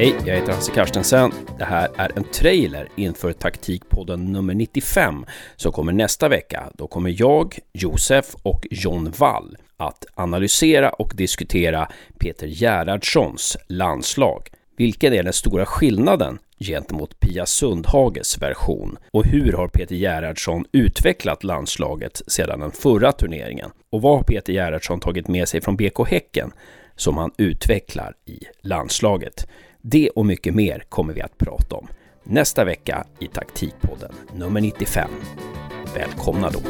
Hej, jag heter Hasse Carstensen. Det här är en trailer inför taktikpodden nummer 95 som kommer nästa vecka. Då kommer jag, Josef och John Wall att analysera och diskutera Peter Gerhardssons landslag. Vilken är den stora skillnaden gentemot Pia Sundhages version? Och hur har Peter Gerhardsson utvecklat landslaget sedan den förra turneringen? Och vad har Peter Gerhardsson tagit med sig från BK Häcken som han utvecklar i landslaget? Det och mycket mer kommer vi att prata om nästa vecka i Taktikpodden nummer 95. Välkomna då!